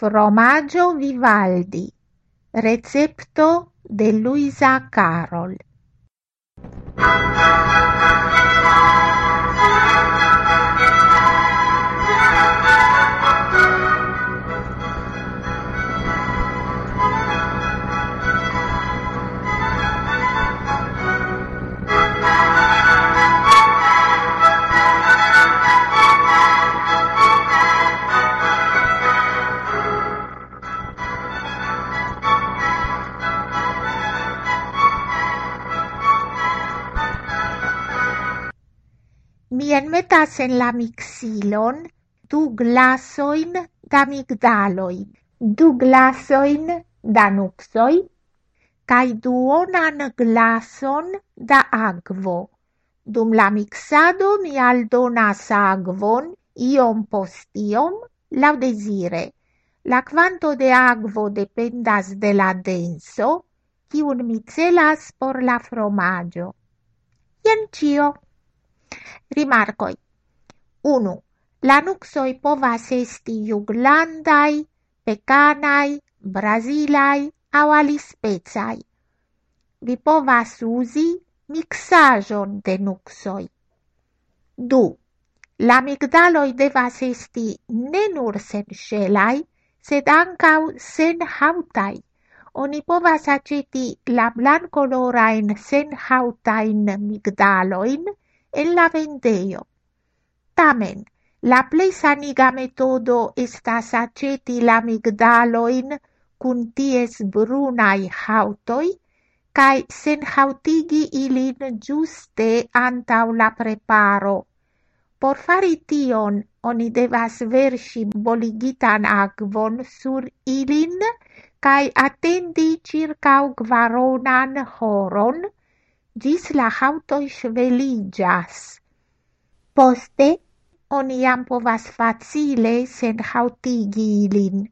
Fromaggio Vivaldi Recepto de Luisa Carol mi enmetas en la mixilon du glasoin da migdaloi, du glasoin da nuxoi, cae duonan glason da agvo. Dum la mixado mi aldonas agvon iom postiom lau desire. La quanto de agvo dependas de la denso, cium mi celas por la fromaggio. Ien cio. Rimarcoj 1. La nuksoj povas esti juglandaj, pekanaj, brazilaj aŭ alispecaj. Vi povas uzi miksaĵon de nuksoj. 2. La migdaloj devas esti ne nur senŝelaj, sed ankaŭ senhaŭtaj. Oni povas aĉeti la blankolorajn senhaŭtajn migdalojn en la vendejo. Tamen, la plei saniga metodo estas aceti la migdaloin cun ties brunai hautoi cae sen hautigi ilin giuste antau la preparo. Por fari tion, oni devas versi boligitan agvon sur ilin cae attendi circa kvaronan horon, gis la hautoj sveligas. Poste oni jam povas facile sen hautigi ilin,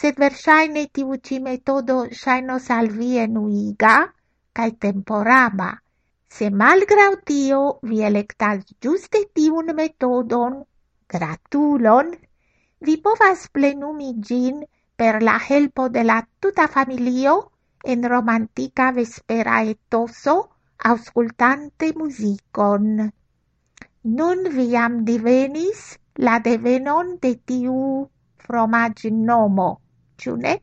sed versaine tiu ci metodo shainos al vi enuiga kaj temporama. Se malgrau tio vi electas giuste tiun metodon, gratulon, vi povas plenumi gin per la helpo de la tuta familio en romantica vespera etoso auscultante musicon. Nun viam divenis la devenon de tiu fromag nomo, ciune?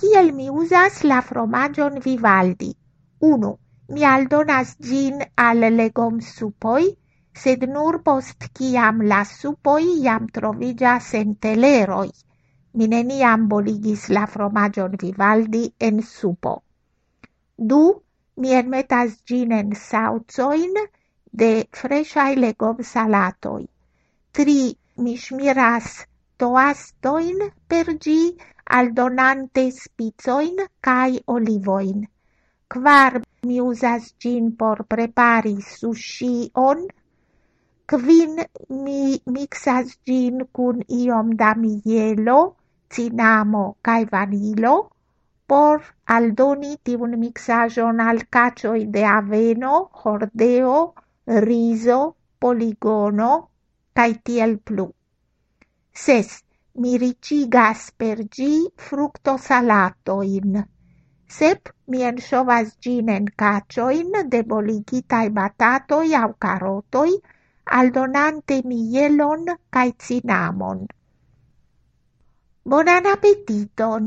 Ciel mi usas la fromagion Vivaldi? Unu, mi aldonas gin al legom supoi, sed nur post kiam la supoi jam trovigas en teleroi. Mi neniam boligis la fromagion Vivaldi en supo. Du, mi enmetas gin en saucoin de freshai legom salatoi. Tri, mi smiras toastoin per gi aldonante spizoin cae olivoin. Quar, mi usas gin por prepari sushion. Quin, mi mixas gin cun iom da mielo, cinamo cae vanilo por aldoni tiun mixajon al cacioi de aveno, hordeo, riso, poligono, cae tiel plu. Ses, mi ricigas per gi fructo salatoin. Sep, mi ensovas gin en cacioin de boligitae batatoi au carotoi, aldonante mielon cae cinamon. Bonan appetiton!